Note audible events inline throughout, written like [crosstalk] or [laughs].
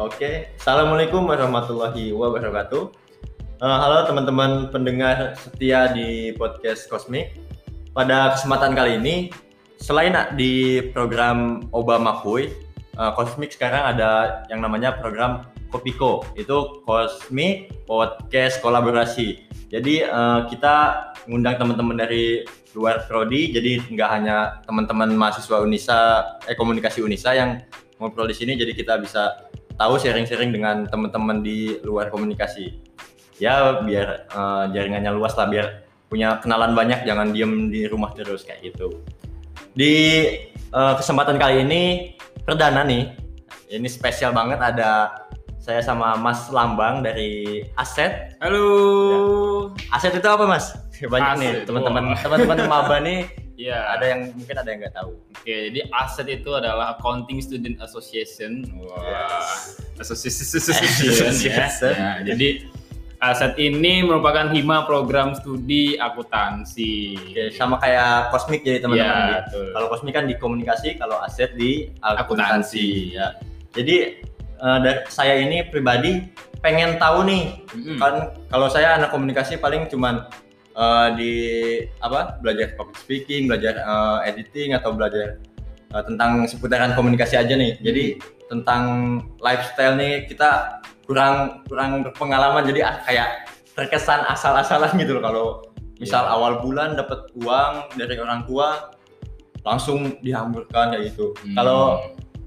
Oke, assalamualaikum warahmatullahi wabarakatuh. Uh, halo teman-teman pendengar setia di podcast Kosmik. Pada kesempatan kali ini, selain di program Obama Kuy, uh, Kosmik sekarang ada yang namanya program Kopiko. Itu Kosmik Podcast Kolaborasi. Jadi uh, kita ngundang teman-teman dari luar prodi, jadi nggak hanya teman-teman mahasiswa Unisa, eh komunikasi Unisa yang ngobrol di sini, jadi kita bisa tahu sharing-sharing dengan teman-teman di luar komunikasi. Ya biar uh, jaringannya luas lah, biar punya kenalan banyak, jangan diem di rumah terus kayak gitu. Di uh, kesempatan kali ini perdana nih, ini spesial banget ada saya sama Mas Lambang dari Aset. Halo. Ya. Aset itu apa Mas? Banyak Aset. nih teman-teman teman-teman maba nih Ya. Ada yang mungkin ada yang nggak tahu. Oke, jadi ASET itu adalah Accounting Student Association. Wah. Yes. Association. ya. ya. Jadi ASET ini merupakan hima program studi akuntansi. Oke, sama kayak Kosmik jadi teman-teman. Ya, kalau Kosmik kan di komunikasi, kalau ASET di akuntansi. Ya. Jadi uh, saya ini pribadi pengen tahu nih, mm -hmm. kan kalau saya anak komunikasi paling cuman uh, di apa belajar public speaking, belajar uh, editing atau belajar uh, tentang seputaran komunikasi aja nih. Jadi tentang lifestyle nih kita kurang kurang berpengalaman jadi ah, kayak terkesan asal-asalan gitu loh kalau misal yeah. awal bulan dapat uang dari orang tua langsung dihamburkan kayak gitu. Hmm. Kalau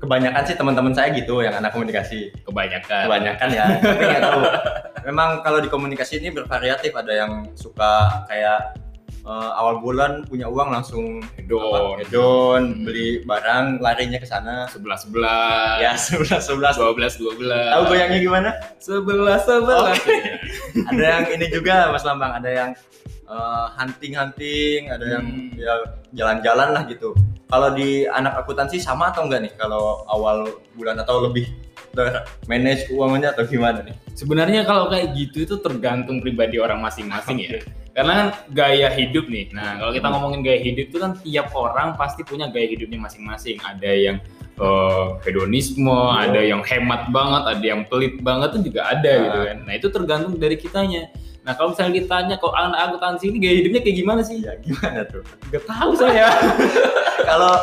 kebanyakan sih teman-teman saya gitu yang anak komunikasi. Kebanyakan. Kebanyakan ya. Tapi nggak tahu. [laughs] Memang kalau di komunikasi ini bervariatif. Ada yang suka kayak uh, awal bulan punya uang langsung hedon, hedon hmm. beli barang larinya ke sana. Sebelas sebelas. Ya sebelas sebelas. Dua belas dua belas. Tahu goyangnya gimana? Sebelas sebelas. Oh. [laughs] ada yang ini juga Mas Lambang. Ada yang uh, eh, hunting hunting. Ada hmm. yang ya jalan-jalan lah gitu kalau di anak akuntansi sama atau enggak nih kalau awal bulan atau lebih manage uangnya atau gimana nih? Sebenarnya kalau kayak gitu itu tergantung pribadi orang masing-masing ya. Karena kan gaya hidup nih. Nah, kalau kita ngomongin gaya hidup itu kan tiap orang pasti punya gaya hidupnya masing-masing. Ada yang uh, hedonisme, oh. ada yang hemat banget, ada yang pelit banget itu juga ada nah. gitu kan. Nah, itu tergantung dari kitanya. Nah kalau misalnya ditanya kok anak akuntansi ini gaya hidupnya kayak gimana sih? Ya gimana tuh? Gak tahu saya. [laughs] kalau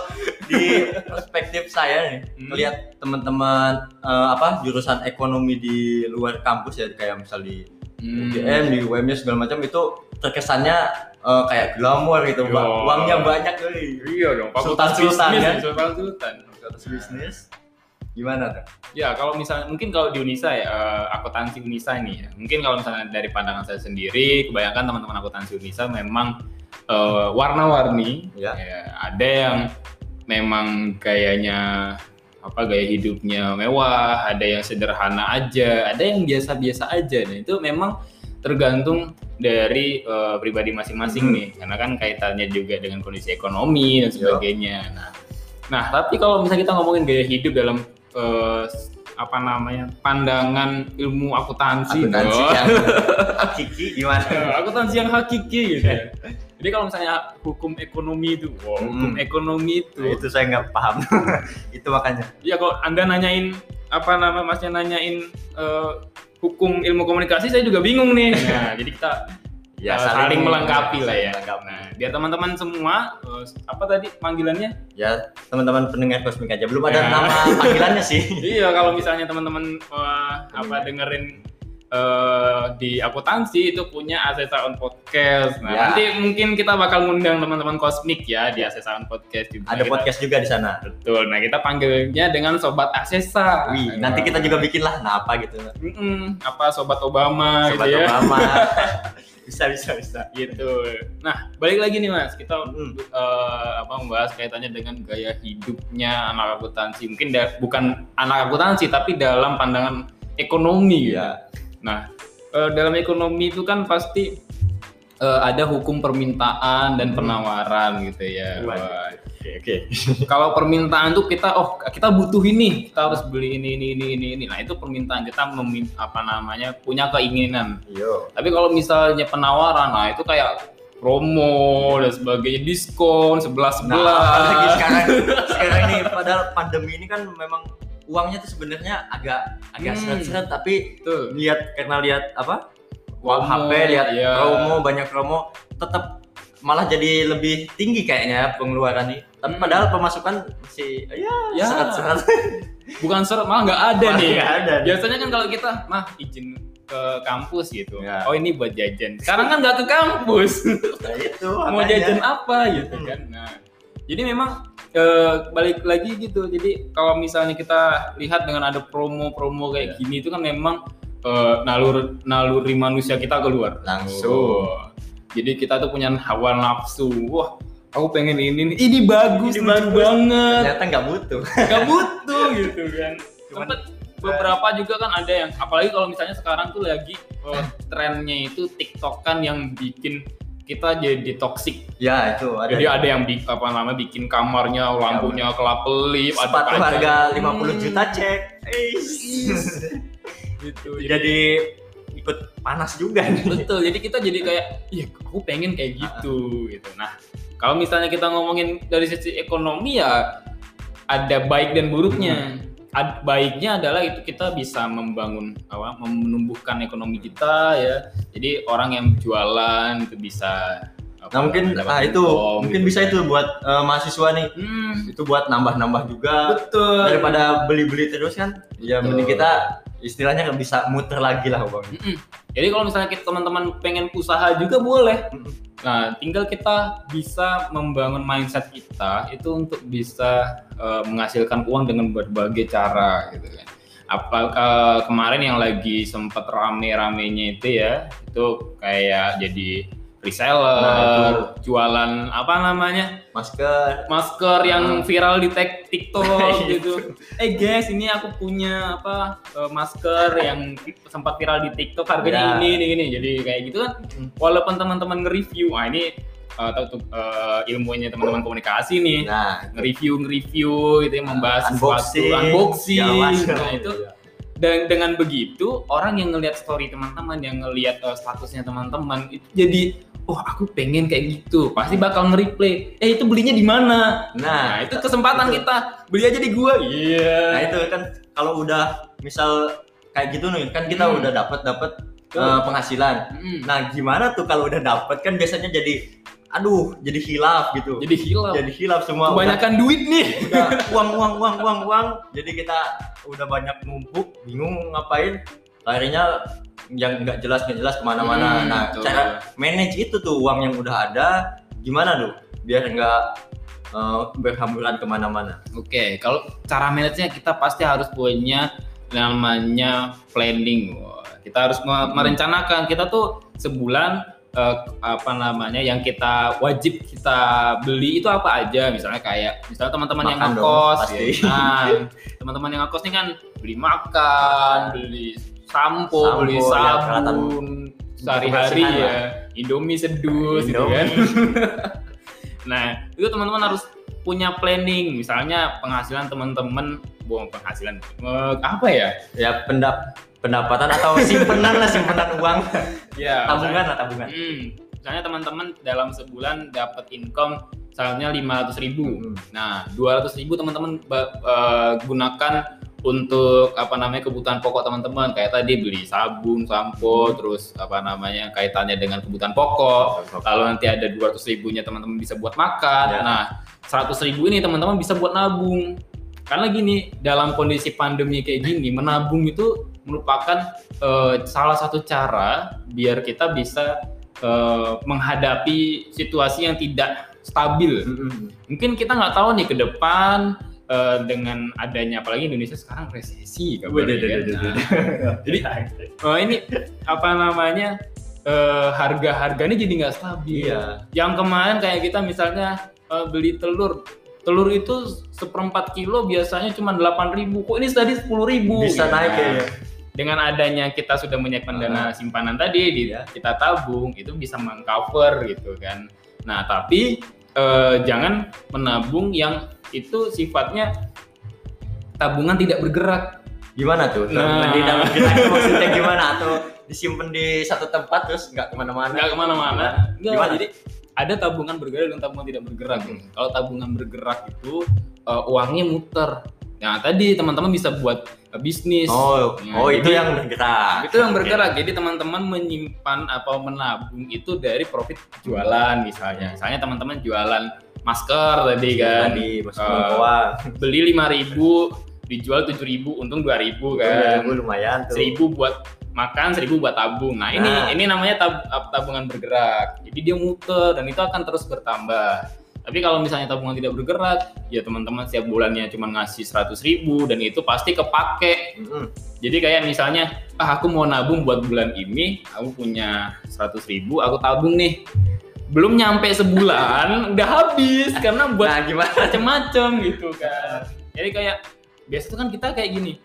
di [laughs] perspektif saya nih, hmm. melihat teman-teman uh, apa jurusan ekonomi di luar kampus ya kayak misal di hmm. UGM, di UMY segala macam itu terkesannya uh, kayak glamor gitu, Yo. uangnya banyak kali. Iya dong, sultan sultan ya. Sultan sultan. bisnis gimana tuh? Ya kalau misalnya mungkin kalau di Unisa ya uh, akuntansi Unisa ini ya mungkin kalau misalnya dari pandangan saya sendiri kebanyakan teman-teman akuntansi Unisa memang uh, warna-warni ya. ya ada yang memang kayaknya apa gaya hidupnya mewah ada yang sederhana aja ada yang biasa-biasa aja nah itu memang tergantung dari uh, pribadi masing-masing hmm. nih karena kan kaitannya juga dengan kondisi ekonomi dan sebagainya nah nah tapi kalau misalnya kita ngomongin gaya hidup dalam uh, apa namanya pandangan ilmu akuntansi, akuntansi yang [laughs] hakiki gimana? akuntansi yang hakiki gitu. Ya. [laughs] Jadi kalau misalnya hukum ekonomi itu, wow, hukum hmm. ekonomi itu, nah, itu saya nggak paham. [laughs] itu makanya. Iya kalau anda nanyain apa nama masnya nanyain uh, hukum ilmu komunikasi, saya juga bingung nih. Nah, [laughs] jadi kita ya uh, saling, saling melengkapi lah ya. Nah, biar teman-teman semua uh, apa tadi panggilannya? Ya, teman-teman pendengar kosmik aja. Belum ada ya. nama [laughs] panggilannya sih. iya, kalau misalnya teman-teman uh, apa dengerin uh, di akuntansi itu punya Asesa on Podcast. Nah, ya. nanti mungkin kita bakal ngundang teman-teman kosmik ya di Asesa on Podcast juga. Ada kita, podcast juga di sana. Betul. Nah, kita panggilnya dengan sobat Asesa. Wih, nah, nanti kita juga bikin lah nah apa gitu. Mm -mm, apa sobat Obama sobat gitu ya. Obama. [laughs] bisa bisa bisa gitu nah balik lagi nih mas kita hmm. uh, apa membahas kaitannya dengan gaya hidupnya anak akuntansi mungkin da- bukan anak akuntansi tapi dalam pandangan ekonomi ya nah uh, dalam ekonomi itu kan pasti uh, ada hukum permintaan dan hmm. penawaran gitu ya Oke. Okay, [laughs] Kalau permintaan tuh kita oh kita butuh ini, kita harus beli ini ini ini ini ini. Nah, itu permintaan kita memin, apa namanya punya keinginan. Yo. Tapi kalau misalnya penawaran, nah itu kayak promo dan sebagainya, diskon sebelas sebelas. Nah, sekarang [laughs] sekarang ini padahal pandemi ini kan memang uangnya tuh sebenarnya agak agak Hmm. seret-seret tapi Tuh. lihat karena lihat apa uang Promo, HP lihat iya. promo banyak promo tetap malah jadi lebih tinggi kayaknya pengeluaran nih tapi Hmm. padahal pemasukan masih ya, Ya. seret-seret Bukan seret malah nggak ada Malah nih. nggak ada nih. Biasanya kan kalau kita mah izin ke kampus gitu. Ya. Oh ini buat jajan. Sekarang kan nggak ke kampus. Nah, itu Mau jajan apa gitu Hmm. kan. Nah, jadi memang eh, balik lagi gitu. Jadi kalau misalnya kita lihat dengan ada promo-promo kayak Ya. gini itu kan memang eh, nalur naluri manusia kita keluar. Langsung. Oh. Jadi kita tuh punya hawa nafsu. Wah, aku pengen ini nih. Ini bagus, Ini bagus. banget. ternyata nggak butuh Gak butuh gitu kan. [laughs] Cuman- Sempet beberapa juga kan ada yang apalagi kalau misalnya sekarang tuh lagi eh, trennya itu TikTokan yang bikin kita jadi toxic. ya itu ada Jadi ada yang bik, apa namanya bikin kamarnya lampunya kelap kelip, ada sepatu kaca. harga 50 Hmm. juta cek [laughs] gitu. Jadi, jadi ikut panas juga nih betul. Jadi kita jadi kayak, iya aku pengen kayak gitu gitu. Nah, kalau misalnya kita ngomongin dari sisi ekonomi ya ada baik dan buruknya. Ad- baiknya adalah itu kita bisa membangun apa menumbuhkan ekonomi kita ya. Jadi orang yang jualan itu bisa apa, nah mungkin ah itu income mungkin gitu. bisa itu buat eh, mahasiswa nih Hmm, itu buat nambah-nambah juga betul. daripada beli-beli terus kan ya Betul. mending kita istilahnya nggak bisa muter lagi lah bang Mm-mm. Jadi kalau misalnya kita teman-teman pengen usaha juga boleh. Mm-mm. Nah, tinggal kita bisa membangun mindset kita itu untuk bisa eh, menghasilkan uang dengan berbagai cara gitu kan. Apa eh, kemarin yang lagi sempat rame-ramenya itu ya, itu kayak jadi reseller, Nah, jualan apa namanya? masker masker yang Ah. viral di TikTok [laughs] Itu. gitu. Eh guys, ini aku punya apa eh, masker yang sempat viral di TikTok harganya Ya. ini ini ini. Jadi kayak gitu kan. Walaupun teman-teman nge-review, ah ini eh, tahu tuh eh, ilmunya teman-teman komunikasi nih. nah Nge-review nge-review itu yang membahas unboxing sesuatu, unboxing. macam. Nah, itu dan dengan begitu orang yang ngelihat story teman-teman yang ngelihat eh, statusnya teman-teman itu jadi oh aku pengen kayak gitu. Pasti bakal nge-replay. Eh itu belinya di mana? Nah, nah itu kesempatan itu. kita. Beli aja di gua. Iya. Nah itu kan kalau udah misal kayak gitu nih kan kita Hmm. udah dapat dapat Betul. eh, penghasilan. Mm, nah gimana tuh kalau udah dapat kan biasanya jadi aduh jadi hilaf gitu. Jadi hilang jadi hilaf semua. Udah- kebanyakan duit nih. udah uang uang uang uang uang. Jadi kita udah banyak numpuk bingung ngapain akhirnya yang nggak jelas nggak jelas ke mana-mana Hmm, nah betul. cara manage itu tuh uang yang udah ada gimana tuh biar nggak eh, berhamburan ke mana-mana Oke, kalau cara manage-nya kita pasti harus punya namanya planning. Kita harus me- merencanakan kita tuh sebulan eh, apa namanya yang kita wajib kita beli itu apa aja. Misalnya kayak misalnya teman-teman yang ngekos, ya. Nah, [laughs] teman-teman yang ngekos nih kan beli makan, beli sampo, Sampo, beli ya, sabun sehari-hari ya. Indomie sedus gitu kan. [laughs] Nah, itu teman-teman harus punya planning. Misalnya penghasilan teman-teman, bukan penghasilan, eh, apa ya? ya pendap pendapatan atau simpenan lah simpenan uang [laughs] Ya, tabungan lah tabungan Hmm, misalnya teman-teman dalam sebulan dapat income misalnya 500 ribu. Hmm. Nah, 200 ribu teman-teman eh, gunakan untuk apa namanya kebutuhan pokok teman-teman kayak tadi beli sabun, sampo, terus apa namanya kaitannya dengan kebutuhan pokok. Kalau nanti ada 200 ribunya teman-teman bisa buat makan. Ya. Nah, 100 ribu ini teman-teman bisa buat nabung. Karena gini, dalam kondisi pandemi kayak gini, menabung itu merupakan eh, salah satu cara biar kita bisa eh, menghadapi situasi yang tidak stabil. Hmm. Mungkin kita nggak tahu nih ke depan eh, dengan adanya apalagi Indonesia sekarang resesi kabarnya kan. Nah, jadi [laughs] oh, ini apa namanya eh, harga-harganya jadi nggak stabil. iya Yang kemarin kayak kita misalnya eh, beli telur, telur itu seperempat kilo biasanya cuma 8.000 kok ini tadi 10.000 bisa gitu. naik ya Dengan adanya kita sudah menyiapkan dana simpanan tadi, di- Iya. kita tabung itu bisa mengcover gitu kan. Nah tapi eh, jangan menabung yang itu sifatnya tabungan tidak bergerak. gimana tuh Nah. kita itu maksudnya gimana atau disimpan di satu tempat terus nggak ke mana-mana nggak ke mana-mana. Nggak, Gimana? Jadi ada tabungan bergerak dan tabungan tidak bergerak. Hmm. Kalau tabungan bergerak itu eh, uangnya muter. Nah tadi teman-teman bisa buat uh, bisnis. Oh, nah, oh itu yang bergerak. Itu yang bergerak. Jadi teman-teman menyimpan atau menabung itu dari profit jualan misalnya. Misalnya teman-teman jualan masker tadi kan. Tadi, uh, beli lima ribu dijual tujuh ribu untung dua ribu kan ribu lumayan tuh seribu buat makan seribu buat tabung nah, nah. ini ini namanya tab, tabungan bergerak jadi dia muter dan itu akan terus bertambah tapi kalau misalnya tabungan tidak bergerak ya teman-teman setiap bulannya cuma ngasih seratus ribu dan itu pasti kepake. Mm-hmm. jadi kayak misalnya ah aku mau nabung buat bulan ini aku punya seratus ribu aku tabung nih. Belum nyampe sebulan [laughs] udah habis karena buat nah, macem-macem gitu kan. Jadi kayak biasa tuh kan kita kayak gini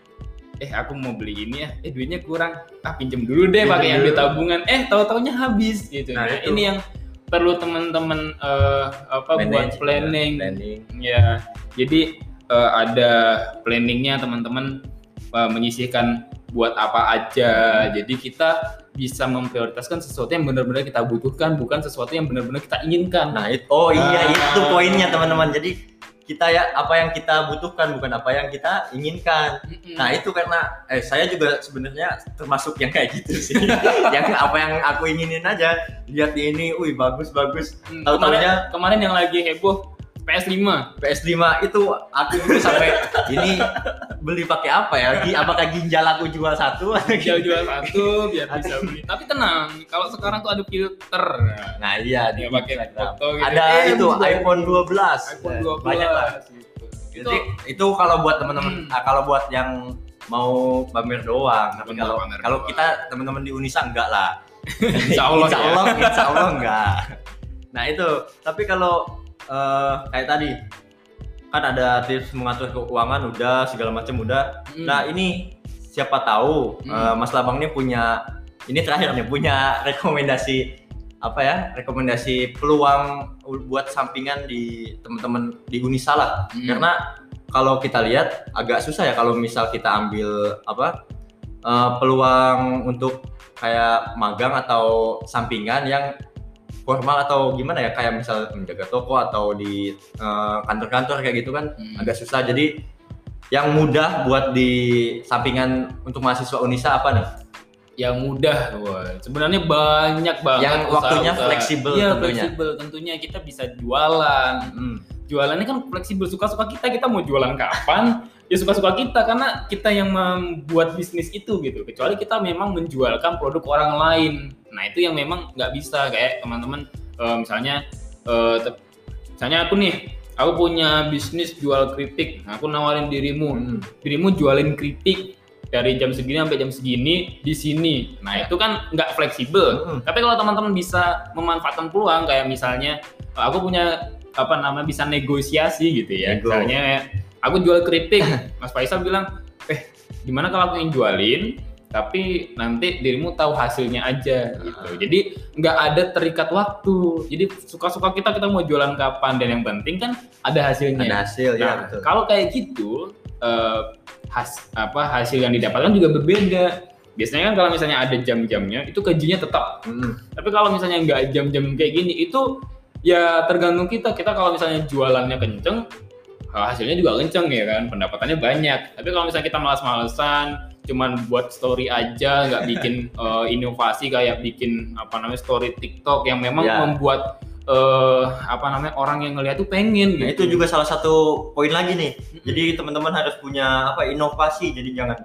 eh aku mau beli ini ya eh duitnya kurang ah pinjem dulu deh pakai yang di tabungan. Eh tahu taunya habis gitu. Nah, nah ini yang perlu teman-teman uh, apa Manage, buat planning. Ya, planning ya jadi uh, ada planningnya teman-teman uh, menyisihkan buat apa aja hmm. jadi kita bisa memprioritaskan sesuatu yang benar-benar kita butuhkan bukan sesuatu yang benar-benar kita inginkan nah itu oh iya ah. itu poinnya teman-teman jadi kita ya apa yang kita butuhkan bukan apa yang kita inginkan. Mm-hmm. Nah itu karena eh saya juga sebenarnya termasuk yang kayak gitu sih. [laughs] yang apa yang aku inginin aja. Lihat ini, wih bagus bagus. Mm, Tahu tahunya kemarin yang lagi heboh PS5. PS5 itu aku juga sampai ini beli pakai apa ya? Apakah ginjal aku jual satu? Ginjal jual satu biar bisa beli. Tapi tenang, kalau sekarang tuh ada filter. Nah iya, dia pakai foto gitu. Ada eh, itu iPhone 12. iPhone 12. Banyak lah. Gitu. Itu, itu kalau buat teman-teman, hmm. nah, kalau buat yang mau pamer doang. Tapi kalau kalau kita teman-teman di Unisa enggak lah. [laughs] Insya Allah, insya Allah, ya. insya Allah enggak. Nah itu, tapi kalau uh, kayak tadi kan ada tips mengatur keuangan udah segala macam udah. Hmm. Nah ini siapa tahu hmm. uh, Mas Labang ini punya ini terakhir nih punya rekomendasi apa ya rekomendasi peluang buat sampingan di teman-teman di Unisala hmm. karena kalau kita lihat agak susah ya kalau misal kita ambil apa uh, peluang untuk kayak magang atau sampingan yang formal atau gimana ya kayak misal menjaga toko atau di kantor eh, kantor-kantor kayak gitu kan hmm. agak susah jadi yang mudah buat di sampingan untuk mahasiswa Unisa apa nih? Yang mudah, wah sebenarnya banyak banget. Yang waktunya fleksibel ya, tentunya. fleksibel tentunya kita bisa jualan. Hmm. Jualannya kan fleksibel suka-suka kita kita mau jualan kapan ya suka-suka kita karena kita yang membuat bisnis itu gitu kecuali kita memang menjualkan produk orang lain nah itu yang memang nggak bisa kayak teman-teman uh, misalnya uh, misalnya aku nih aku punya bisnis jual keripik nah, aku nawarin dirimu hmm. dirimu jualin keripik dari jam segini sampai jam segini di sini. Nah itu kan nggak fleksibel. Hmm. Tapi kalau teman-teman bisa memanfaatkan peluang kayak misalnya aku punya apa namanya bisa negosiasi gitu ya. Nego. Misalnya aku jual keripik Mas Faisal bilang eh gimana kalau aku yang jualin tapi nanti dirimu tahu hasilnya aja gitu. Ah. jadi nggak ada terikat waktu. Jadi suka-suka kita kita mau jualan kapan dan yang penting kan ada hasilnya. Ada hasil ya, nah, ya betul. kalau kayak gitu uh, has apa hasil yang didapatkan juga berbeda. Biasanya kan kalau misalnya ada jam-jamnya itu gajinya tetap. Hmm. tapi kalau misalnya nggak jam-jam kayak gini itu ya tergantung kita. Kita kalau misalnya jualannya kenceng hasilnya juga kenceng ya kan? Pendapatannya banyak. Tapi kalau misalnya kita malas-malesan cuman buat story aja nggak [laughs] bikin uh, inovasi kayak bikin apa namanya story TikTok yang memang yeah. membuat uh, apa namanya orang yang ngeliat tuh pengen nah, gitu. itu juga salah satu poin lagi nih jadi teman-teman harus punya apa inovasi jadi jangan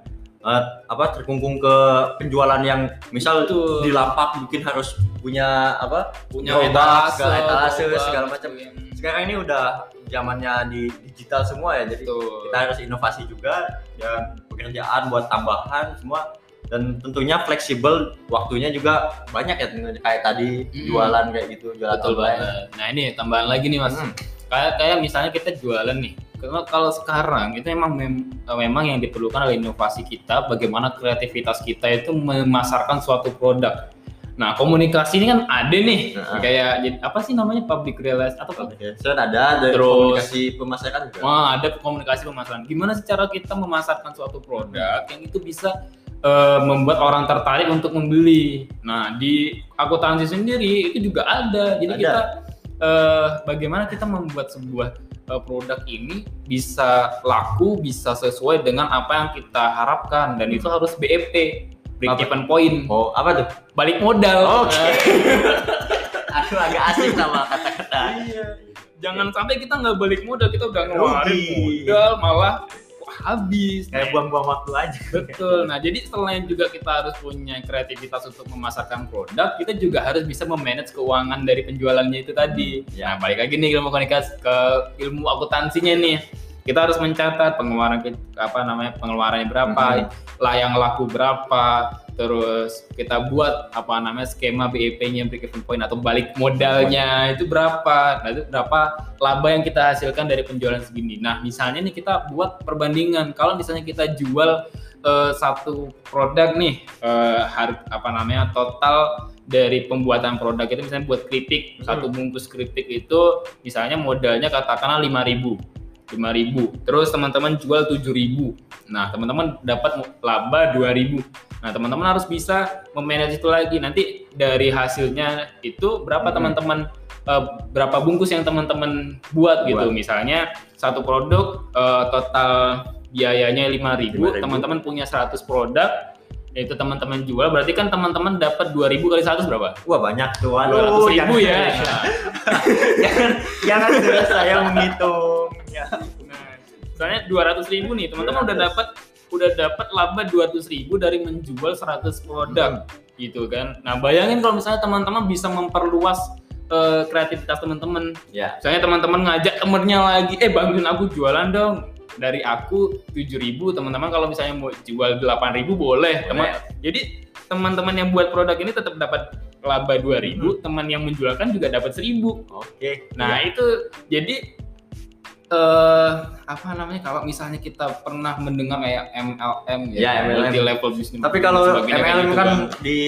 uh, apa terkungkung ke penjualan yang misal itu. di lapak mungkin harus punya apa punya etalase, segala etalase segala macam sekarang ini udah zamannya di digital semua ya jadi Betul. kita harus inovasi juga dan pekerjaan buat tambahan semua dan tentunya fleksibel waktunya juga banyak ya kayak tadi hmm. jualan kayak gitu jualan Betul banget. Nah ini tambahan lagi nih mas, hmm. kayak kayak misalnya kita jualan nih, karena kalau sekarang itu memang mem memang yang diperlukan adalah inovasi kita, bagaimana kreativitas kita itu memasarkan suatu produk. Nah, komunikasi ini kan ada nih, nah. kayak apa sih namanya public relation atau public relation ada, ada Terus, komunikasi pemasaran juga. Wah, ada komunikasi pemasaran. Gimana sih cara kita memasarkan suatu produk yang itu bisa uh, membuat orang tertarik untuk membeli. Nah, di akuntansi sendiri itu juga ada. Jadi ada. kita uh, bagaimana kita membuat sebuah uh, produk ini bisa laku, bisa sesuai dengan apa yang kita harapkan dan itu harus BEP, break even point. Oh, apa tuh? Balik modal. Oke. [laughs] Okay. Aku agak asing sama kata-kata. Iya. Jangan sampai kita nggak balik modal, kita udah ngeluarin modal malah habis kayak buang-buang waktu aja betul nah jadi selain juga kita harus punya kreativitas untuk memasarkan produk kita juga harus bisa memanage keuangan dari penjualannya itu tadi ya. nah balik lagi nih ilmu komunikasi ke ilmu akuntansinya nih kita harus mencatat pengeluaran apa namanya pengeluarannya berapa hmm. lah yang laku berapa terus kita buat apa namanya skema BEP-nya break even point atau balik modalnya itu berapa. Nah itu berapa laba yang kita hasilkan dari penjualan segini. Nah misalnya nih kita buat perbandingan. Kalau misalnya kita jual uh, satu produk nih uh, har apa namanya total dari pembuatan produk itu misalnya buat keripik hmm. satu bungkus keripik itu misalnya modalnya katakanlah 5000 5000 terus teman-teman jual 7000 nah teman-teman dapat laba 2000 nah teman-teman harus bisa memanage itu lagi nanti dari hasilnya itu berapa hmm. teman-teman uh, berapa bungkus yang teman-teman buat gitu buat. misalnya satu produk uh, total biayanya 5000 teman-teman punya 100 produk itu teman-teman jual berarti kan teman-teman dapat 2000 kali 100 berapa? Wah banyak tuh. Waduh, 200 ribu ya. [laughs] jangan jangan sudah saya menghitung. Ya. Misalnya 200 ribu nih, teman-teman udah dapat udah dapat laba 200 ribu dari menjual 100 produk hmm. gitu kan. Nah bayangin kalau misalnya teman-teman bisa memperluas uh, kreativitas teman-teman. Ya. Misalnya teman-teman ngajak temennya lagi, eh bantuin aku jualan dong. Dari aku 7000 teman-teman kalau misalnya mau jual 8000 boleh. boleh. Teman. Jadi teman-teman yang buat produk ini tetap dapat laba 2000, hmm. teman yang menjualkan juga dapat 1000. Oke. Okay. Nah, ya. itu jadi uh, apa namanya kalau misalnya kita pernah mendengar kayak MLM ya, ya MLM. multi level business. Tapi kalau MLM gitu kan, kan di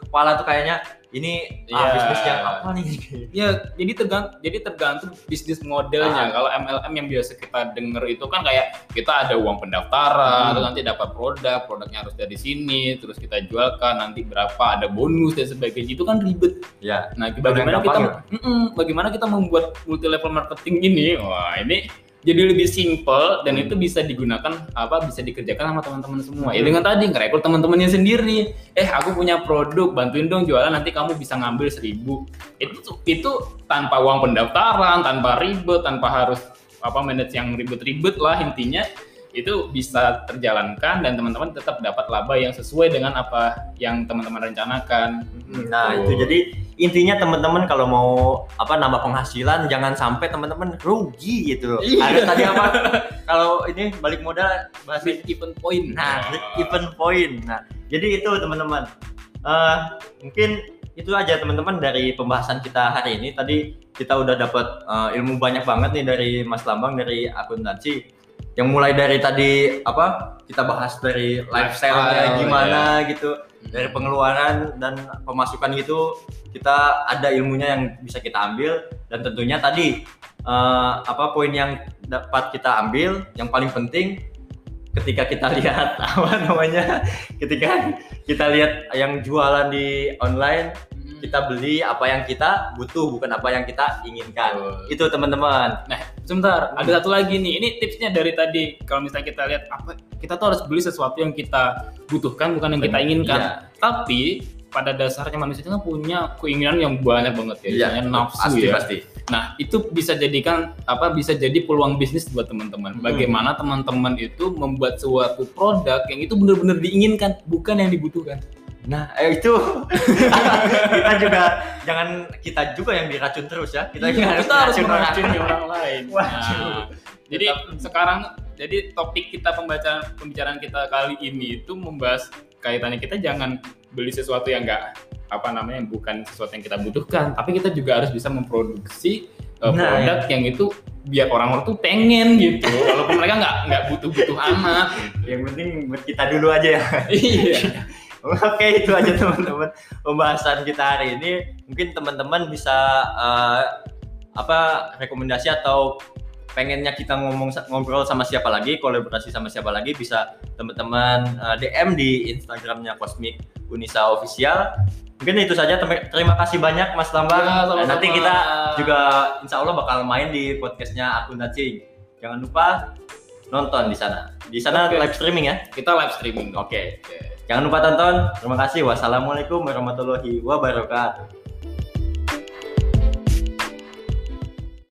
kepala tuh kayaknya ini yeah. ah, iya. bisnis yang apa nih? [laughs] Ya, jadi tergantung jadi tergantung bisnis modelnya. Ah. Kalau MLM yang biasa kita denger itu kan kayak kita ada uang pendaftaran, hmm. terus nanti dapat produk, produknya harus dari sini, terus kita jualkan nanti berapa, ada bonus dan sebagainya. Itu kan ribet. Ya. Nah, bagaimana kita mm bagaimana kita membuat multi level marketing ini? Wah, ini jadi lebih simple dan hmm. itu bisa digunakan apa bisa dikerjakan sama teman-teman semua. Ya hmm. Ya dengan tadi ngerekrut teman-temannya sendiri. Eh aku punya produk, bantuin dong jualan nanti kamu bisa ngambil seribu. Itu itu tanpa uang pendaftaran, tanpa ribet, tanpa harus apa manage yang ribet-ribet lah intinya itu bisa terjalankan dan teman-teman tetap dapat laba yang sesuai dengan apa yang teman-teman rencanakan. Nah, gitu. itu jadi intinya teman-teman kalau mau apa nambah penghasilan jangan sampai teman-teman rugi gitu. Iya. Ada tadi apa? kalau ini balik modal bahas even point. Nah, oh. even point. Nah, jadi itu teman-teman. Uh, mungkin itu aja teman-teman dari pembahasan kita hari ini. Tadi kita udah dapat uh, ilmu banyak banget nih dari Mas Lambang dari akuntansi yang mulai dari tadi apa kita bahas dari lifestyle gimana ya. gitu dari pengeluaran dan pemasukan gitu kita ada ilmunya yang bisa kita ambil. Dan tentunya tadi uh, apa poin yang dapat kita ambil yang paling penting ketika kita [laughs] lihat apa namanya ketika kita lihat yang jualan di online kita beli apa yang kita butuh bukan apa yang kita inginkan oh. itu teman-teman nah sebentar hmm. ada satu lagi nih ini tipsnya dari tadi kalau misalnya kita lihat apa kita tuh harus beli sesuatu yang kita butuhkan bukan yang kita inginkan iya. tapi pada dasarnya manusia itu kan punya keinginan yang banyak banget ya, iya, nafsu pasti, ya. Pasti. Nah itu bisa jadikan apa bisa jadi peluang bisnis buat teman-teman. Hmm. Bagaimana teman-teman itu membuat suatu produk yang itu benar-benar diinginkan, bukan yang dibutuhkan. Nah, eh, itu. [laughs] Kita juga [laughs] jangan kita juga yang diracun terus ya. Kita, iya, kita harus meracun orang, orang lain. Nah, jadi sekarang jadi topik kita pembacaan pembicaraan kita kali ini itu membahas kaitannya kita jangan beli sesuatu yang enggak apa namanya bukan sesuatu yang kita butuhkan, tapi kita juga harus bisa memproduksi uh, nah, produk ya. yang itu biar orang-orang tuh pengen gitu. [laughs] Walaupun mereka nggak nggak butuh-butuh amat. Yang penting buat kita dulu aja ya. Iya Oke itu aja teman-teman pembahasan kita hari ini. Mungkin teman-teman bisa uh, apa rekomendasi atau pengennya kita ngomong ngobrol sama siapa lagi, kolaborasi sama siapa lagi bisa teman-teman uh, eh, DM di Instagramnya Cosmic Unisa Official Mungkin itu saja. Terima kasih banyak Mas Lambang. Ya, sama -sama. Nanti kita juga insya Allah bakal main di podcastnya akuntansi. Jangan lupa nonton di sana. Di sana okay. live streaming ya? Kita live streaming. Oke. Okay. Okay. Jangan lupa tonton. Terima kasih. Wassalamualaikum warahmatullahi wabarakatuh.